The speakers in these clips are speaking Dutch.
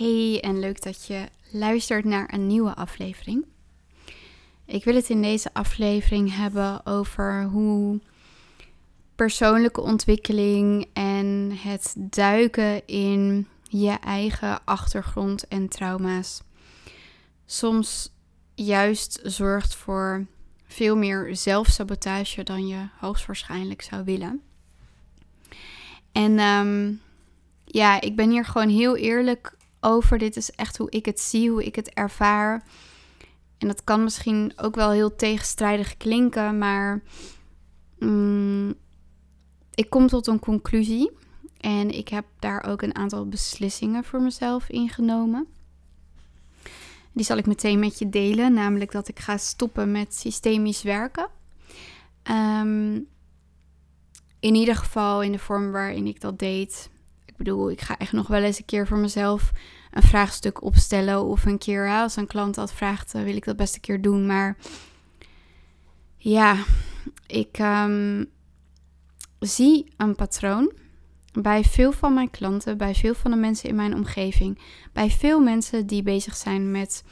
Hey en leuk dat je luistert naar een nieuwe aflevering. Ik wil het in deze aflevering hebben over hoe persoonlijke ontwikkeling en het duiken in je eigen achtergrond en trauma's soms juist zorgt voor veel meer zelfsabotage dan je hoogstwaarschijnlijk zou willen. En ehm, ja, ik ben hier gewoon heel eerlijk over. Dit is echt hoe ik het zie, hoe ik het ervaar. En dat kan misschien ook wel heel tegenstrijdig klinken, maar mm, ik kom tot een conclusie. En ik heb daar ook een aantal beslissingen voor mezelf ingenomen. Die zal ik meteen met je delen, namelijk dat ik ga stoppen met systemisch werken. Ehm, in ieder geval in de vorm waarin ik dat deed. Bedoel, ik ga echt nog wel eens een keer voor mezelf een vraagstuk opstellen. Of een keer, als een klant dat vraagt, wil ik dat best een keer doen. Maar ja, ik um, zie een patroon bij veel van mijn klanten, bij veel van de mensen in mijn omgeving, bij veel mensen die bezig zijn met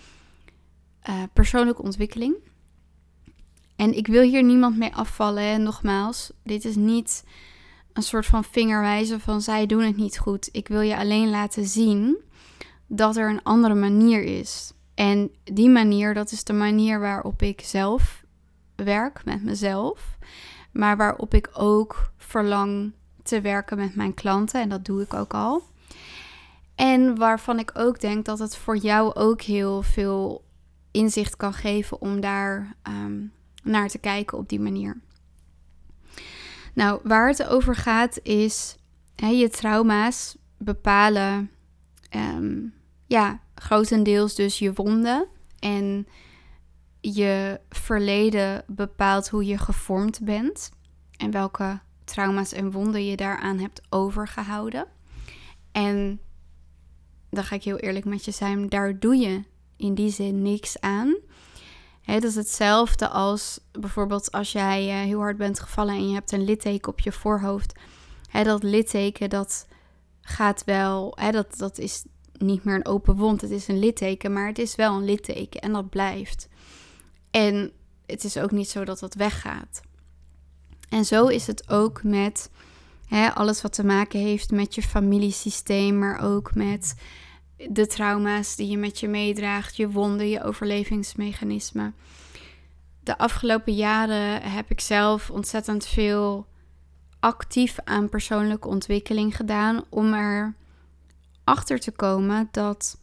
uh, persoonlijke ontwikkeling. En ik wil hier niemand mee afvallen. En nogmaals, dit is niet een soort van vingerwijzen van zij doen het niet goed. Ik wil je alleen laten zien dat er een andere manier is. En die manier, dat is de manier waarop ik zelf werk met mezelf. Maar waarop ik ook verlang te werken met mijn klanten. En dat doe ik ook al. En waarvan ik ook denk dat het voor jou ook heel veel inzicht kan geven om daar ehm, naar te kijken op die manier. Nou, waar het over gaat is je trauma's bepalen, um, ja, grotendeels dus je wonden. En je verleden bepaalt hoe je gevormd bent en welke trauma's en wonden je daaraan hebt overgehouden. En dan ga ik heel eerlijk met je zijn, daar doe je in die zin niks aan. Het is hetzelfde als bijvoorbeeld als jij uh, heel hard bent gevallen en je hebt een litteken op je voorhoofd. He, dat litteken dat gaat wel, he, dat, dat is niet meer een open wond, het is een litteken, maar het is wel een litteken en dat blijft. En het is ook niet zo dat dat weggaat. En zo is het ook met alles wat te maken heeft met je familiesysteem, maar ook met de trauma's die je met je meedraagt, je wonden, je overlevingsmechanismen. De afgelopen jaren heb ik zelf ontzettend veel actief aan persoonlijke ontwikkeling gedaan om er achter te komen dat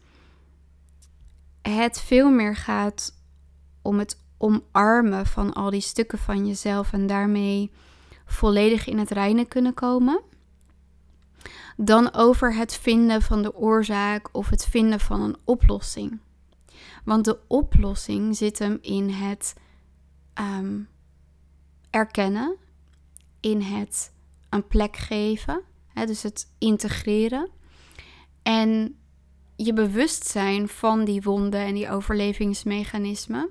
het veel meer gaat om het omarmen van al die stukken van jezelf en daarmee volledig in het reine kunnen komen, dan over het vinden van de oorzaak of het vinden van een oplossing. Want de oplossing zit hem in het ehm, erkennen, in het een plek geven, hè, dus het integreren en je bewustzijn van die wonden en die overlevingsmechanismen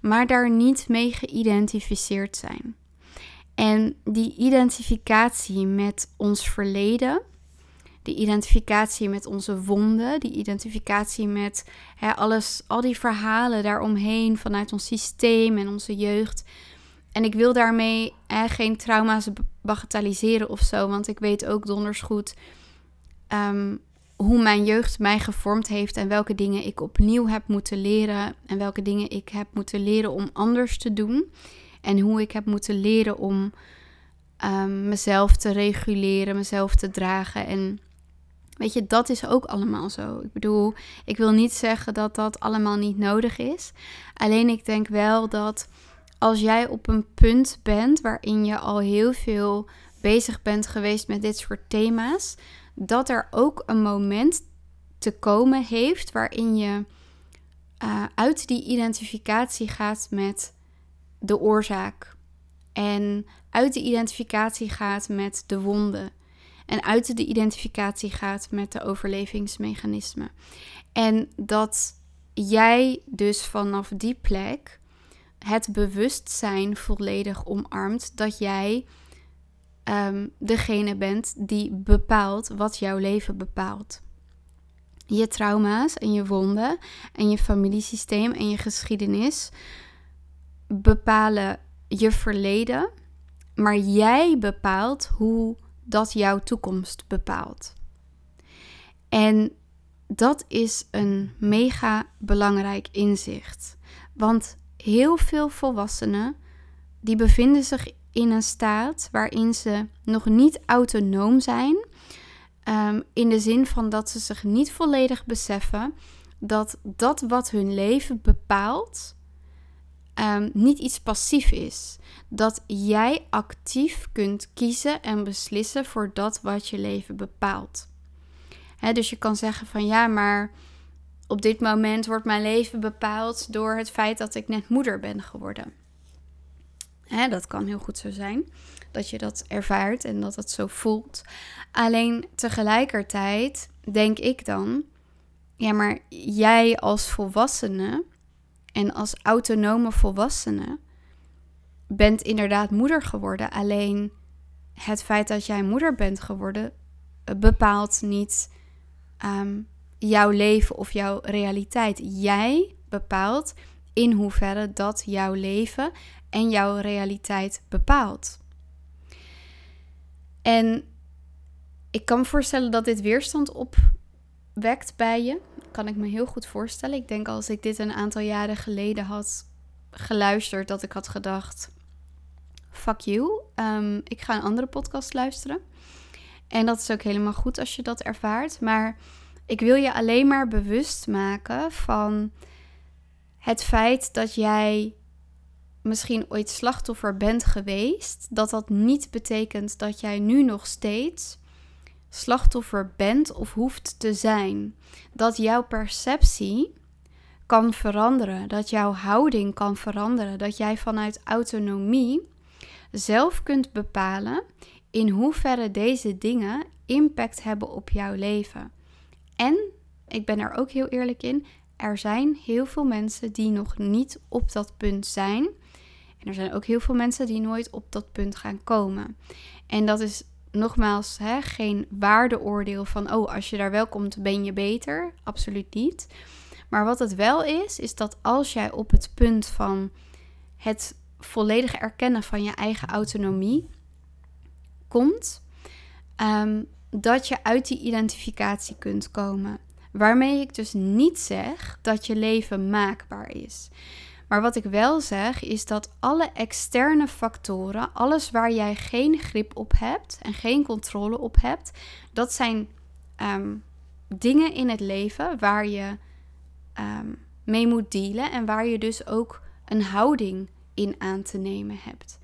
maar daar niet mee geïdentificeerd zijn. En die identificatie met ons verleden, die identificatie met onze wonden, die identificatie met hè, alles, al die verhalen daaromheen vanuit ons systeem en onze jeugd. En ik wil daarmee geen trauma's bagatelliseren of zo, want ik weet ook donders goed um, hoe mijn jeugd mij gevormd heeft en welke dingen ik opnieuw heb moeten leren en welke dingen ik heb moeten leren om anders te doen en hoe ik heb moeten leren om um, mezelf te reguleren, mezelf te dragen en weet je, dat is ook allemaal zo. Ik bedoel, ik wil niet zeggen dat dat allemaal niet nodig is. Alleen ik denk wel dat als jij op een punt bent waarin je al heel veel bezig bent geweest met dit soort thema's, dat er ook een moment te komen heeft waarin je uh, uit die identificatie gaat met de oorzaak. En uit de identificatie gaat met de wonden. En uit de identificatie gaat met de overlevingsmechanismen. En dat jij dus vanaf die plek het bewustzijn volledig omarmt dat jij um, degene bent die bepaalt wat jouw leven bepaalt. je trauma's en je wonden en je familiesysteem en je geschiedenis bepalen je verleden, maar jij bepaalt hoe dat jouw toekomst bepaalt. En dat is een mega belangrijk inzicht. Want heel veel volwassenen die bevinden zich in een staat waarin ze nog niet autonoom zijn. Ehm, in de zin van dat ze zich niet volledig beseffen dat dat wat hun leven bepaalt, um, niet iets passief is. Dat jij actief kunt kiezen en beslissen voor dat wat je leven bepaalt. dus je kan zeggen van ja, maar op dit moment wordt mijn leven bepaald door het feit dat ik net moeder ben geworden. dat kan heel goed zo zijn dat je dat ervaart en dat het zo voelt. Alleen tegelijkertijd denk ik dan, ja, maar jij als volwassene en als autonome volwassene bent inderdaad moeder geworden. Alleen het feit dat jij moeder bent geworden eh, bepaalt niet ehm, jouw leven of jouw realiteit. Jij bepaalt in hoeverre dat jouw leven en jouw realiteit bepaalt. En ik kan me voorstellen dat dit weerstand opwekt bij je kan ik me heel goed voorstellen. Ik denk als ik dit een aantal jaren geleden had geluisterd, dat ik had gedacht: fuck you, um, ik ga een andere podcast luisteren. En dat is ook helemaal goed als je dat ervaart. Maar ik wil je alleen maar bewust maken van het feit dat jij misschien ooit slachtoffer bent geweest. Dat dat niet betekent dat jij nu nog steeds slachtoffer bent of hoeft te zijn. Dat jouw perceptie kan veranderen, dat jouw houding kan veranderen, dat jij vanuit autonomie zelf kunt bepalen in hoeverre deze dingen impact hebben op jouw leven. En ik ben er ook heel eerlijk in, er zijn heel veel mensen die nog niet op dat punt zijn. En er zijn ook heel veel mensen die nooit op dat punt gaan komen. En dat is nogmaals, hè, geen waardeoordeel van, oh, als je daar wel komt, ben je beter. Absoluut niet. Maar wat het wel is, is dat als jij op het punt van het volledig erkennen van je eigen autonomie komt, ehm, dat je uit die identificatie kunt komen. Waarmee ik dus niet zeg dat je leven maakbaar is. Maar wat ik wel zeg is dat alle externe factoren, alles waar jij geen grip op hebt en geen controle op hebt, dat zijn ehm, dingen in het leven waar je ehm, mee moet dealen en waar je dus ook een houding in aan te nemen hebt.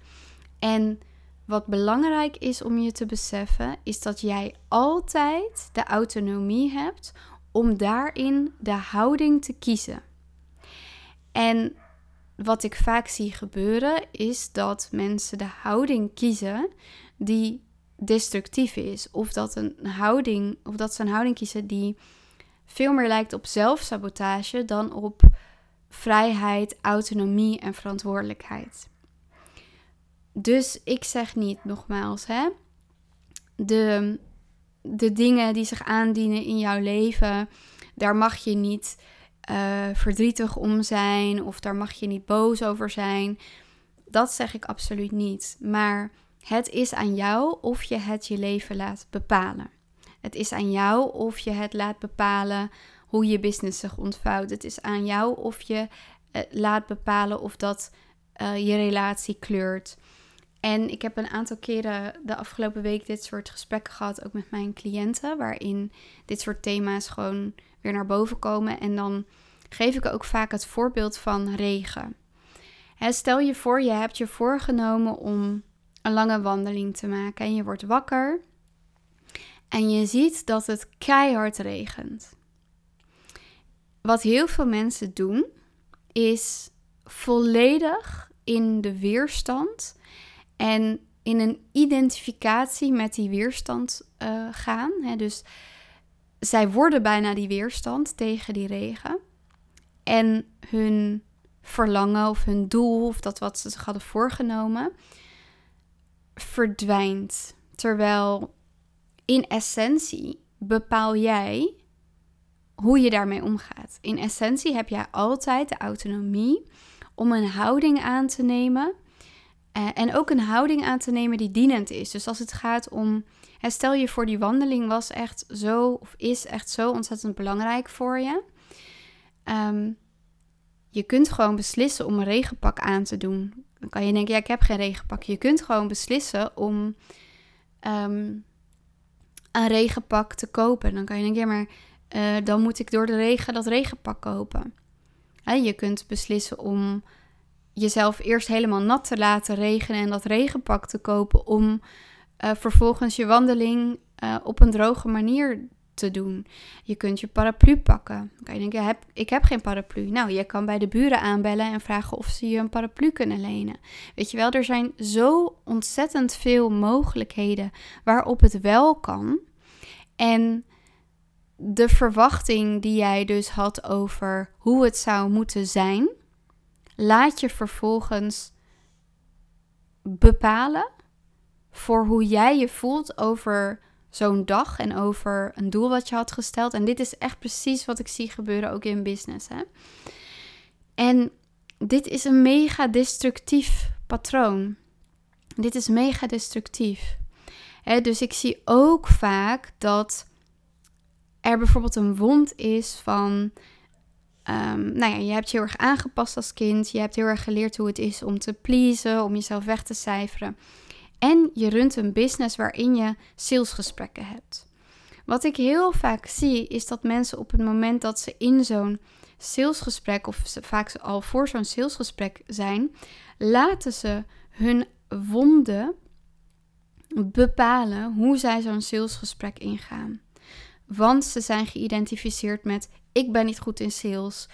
En wat belangrijk is om je te beseffen, is dat jij altijd de autonomie hebt om daarin de houding te kiezen. En wat ik vaak zie gebeuren, is dat mensen de houding kiezen die destructief is. Of dat, een houding, of dat ze een houding kiezen die veel meer lijkt op zelfsabotage dan op vrijheid, autonomie en verantwoordelijkheid. Dus ik zeg niet nogmaals, hè, de, de dingen die zich aandienen in jouw leven, daar mag je niet uh, verdrietig om zijn of daar mag je niet boos over zijn. Dat zeg ik absoluut niet. Maar het is aan jou of je het je leven laat bepalen. Het is aan jou of je het laat bepalen hoe je business zich ontvouwt. Het is aan jou of je uh, laat bepalen of dat uh, je relatie kleurt. En ik heb een aantal keren de afgelopen week dit soort gesprekken gehad, ook met mijn cliënten, waarin dit soort thema's gewoon weer naar boven komen. En dan geef ik ook vaak het voorbeeld van regen. stel je voor, je hebt je voorgenomen om een lange wandeling te maken en je wordt wakker en je ziet dat het keihard regent. Wat heel veel mensen doen, is volledig in de weerstand en in een identificatie met die weerstand uh, gaan. dus zij worden bijna die weerstand tegen die regen. En hun verlangen of hun doel of dat wat ze zich hadden voorgenomen verdwijnt. Terwijl in essentie bepaal jij hoe je daarmee omgaat. In essentie heb jij altijd de autonomie om een houding aan te nemen. Uh, en ook een houding aan te nemen die dienend is. Dus als het gaat om. Stel je voor, die wandeling was echt zo, of is echt zo ontzettend belangrijk voor je. Um, je kunt gewoon beslissen om een regenpak aan te doen. Dan kan je denken, ja, ik heb geen regenpak. Je kunt gewoon beslissen om um, een regenpak te kopen. Dan kan je denken, ja, maar uh, dan moet ik door de regen dat regenpak kopen. je kunt beslissen om jezelf eerst helemaal nat te laten regenen en dat regenpak te kopen om uh, vervolgens je wandeling uh, op een droge manier te doen. Je kunt je paraplu pakken. Dan kan je denken, heb, ik heb geen paraplu. Nou, je kan bij de buren aanbellen en vragen of ze je een paraplu kunnen lenen. Weet je wel, er zijn zo ontzettend veel mogelijkheden waarop het wel kan. En de verwachting die jij dus had over hoe het zou moeten zijn, laat je vervolgens bepalen voor hoe jij je voelt over zo'n dag en over een doel wat je had gesteld. En dit is echt precies wat ik zie gebeuren ook in business. Hè? En dit is een mega destructief patroon. Dit is mega destructief. Dus ik zie ook vaak dat er bijvoorbeeld een wond is van. Um, nou ja, je hebt je heel erg aangepast als kind. Je hebt heel erg geleerd hoe het is om te pleasen, om jezelf weg te cijferen. En je runt een business waarin je salesgesprekken hebt. Wat ik heel vaak zie is dat mensen op het moment dat ze in zo'n salesgesprek of ze vaak al voor zo'n salesgesprek zijn, laten ze hun wonden bepalen hoe zij zo'n salesgesprek ingaan. Want ze zijn geïdentificeerd met ik ben niet goed in sales,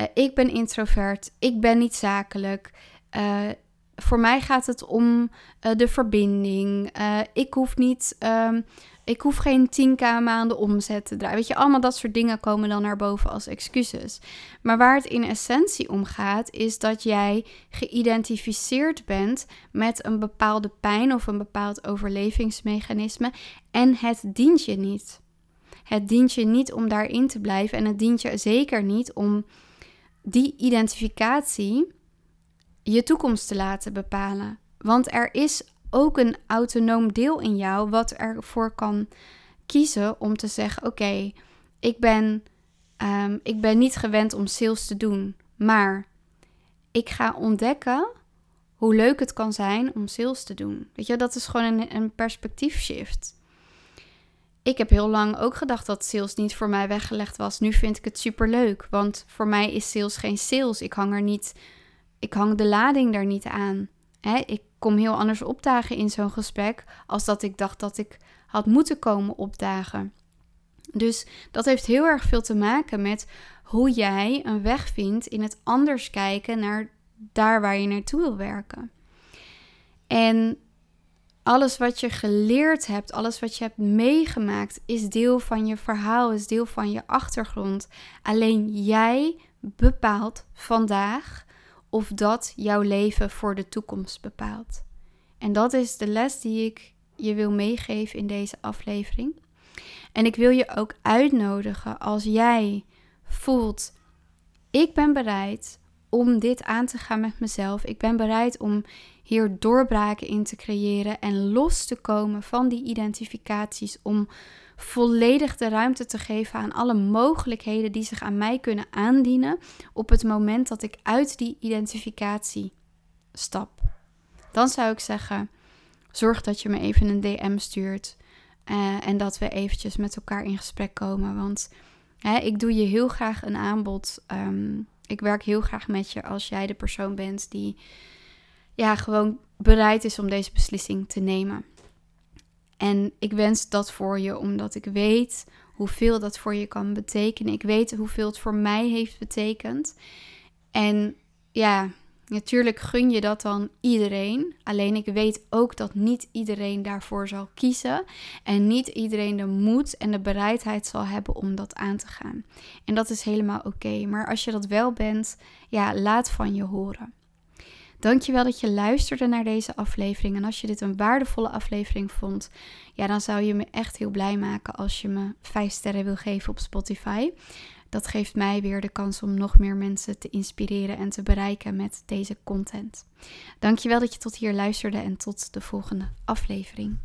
uh, ik ben introvert, ik ben niet zakelijk, uh, voor mij gaat het om uh, de verbinding. Ik hoef niet, um, ik hoef geen 10k maanden omzet te draaien. Weet je, allemaal dat soort dingen komen dan naar boven als excuses. Maar waar het in essentie om gaat, is dat jij geïdentificeerd bent met een bepaalde pijn of een bepaald overlevingsmechanisme en het dient je niet. Het dient je niet om daarin te blijven en het dient je zeker niet om die identificatie je toekomst te laten bepalen. Want er is ook een autonoom deel in jou wat ervoor kan kiezen om te zeggen: Oké, ik, ben, um, ik ben niet gewend om sales te doen, maar ik ga ontdekken hoe leuk het kan zijn om sales te doen. Weet je, dat is gewoon een, een perspectiefshift. Ik heb heel lang ook gedacht dat sales niet voor mij weggelegd was. Nu vind ik het super leuk, want voor mij is sales geen sales. Ik hang er niet ik hang de lading daar niet aan. Ik kom heel anders opdagen in zo'n gesprek als dat ik dacht dat ik had moeten komen opdagen. Dus dat heeft heel erg veel te maken met hoe jij een weg vindt in het anders kijken naar daar waar je naartoe wil werken. En alles wat je geleerd hebt, alles wat je hebt meegemaakt, is deel van je verhaal, is deel van je achtergrond. Alleen jij bepaalt vandaag of dat jouw leven voor de toekomst bepaalt. En dat is de les die ik je wil meegeven in deze aflevering. En ik wil je ook uitnodigen als jij voelt: ik ben bereid om dit aan te gaan met mezelf. Ik ben bereid om hier doorbraken in te creëren en los te komen van die identificaties om volledig de ruimte te geven aan alle mogelijkheden die zich aan mij kunnen aandienen op het moment dat ik uit die identificatie stap. Dan zou ik zeggen: zorg dat je me even een DM stuurt uh, en dat we eventjes met elkaar in gesprek komen. Want hè, ik doe je heel graag een aanbod. Um, ik werk heel graag met je als jij de persoon bent die ja, gewoon bereid is om deze beslissing te nemen. En ik wens dat voor je, omdat ik weet hoeveel dat voor je kan betekenen. Ik weet hoeveel het voor mij heeft betekend. En ja, natuurlijk gun je dat dan iedereen. Alleen ik weet ook dat niet iedereen daarvoor zal kiezen. En niet iedereen de moed en de bereidheid zal hebben om dat aan te gaan. En dat is helemaal oké. Maar als je dat wel bent, ja, laat van je horen. Dankjewel dat je luisterde naar deze aflevering. En als je dit een waardevolle aflevering vond, ja, dan zou je me echt heel blij maken als je me 5 sterren wil geven op Spotify. Dat geeft mij weer de kans om nog meer mensen te inspireren en te bereiken met deze content. Dankjewel dat je tot hier luisterde en tot de volgende aflevering.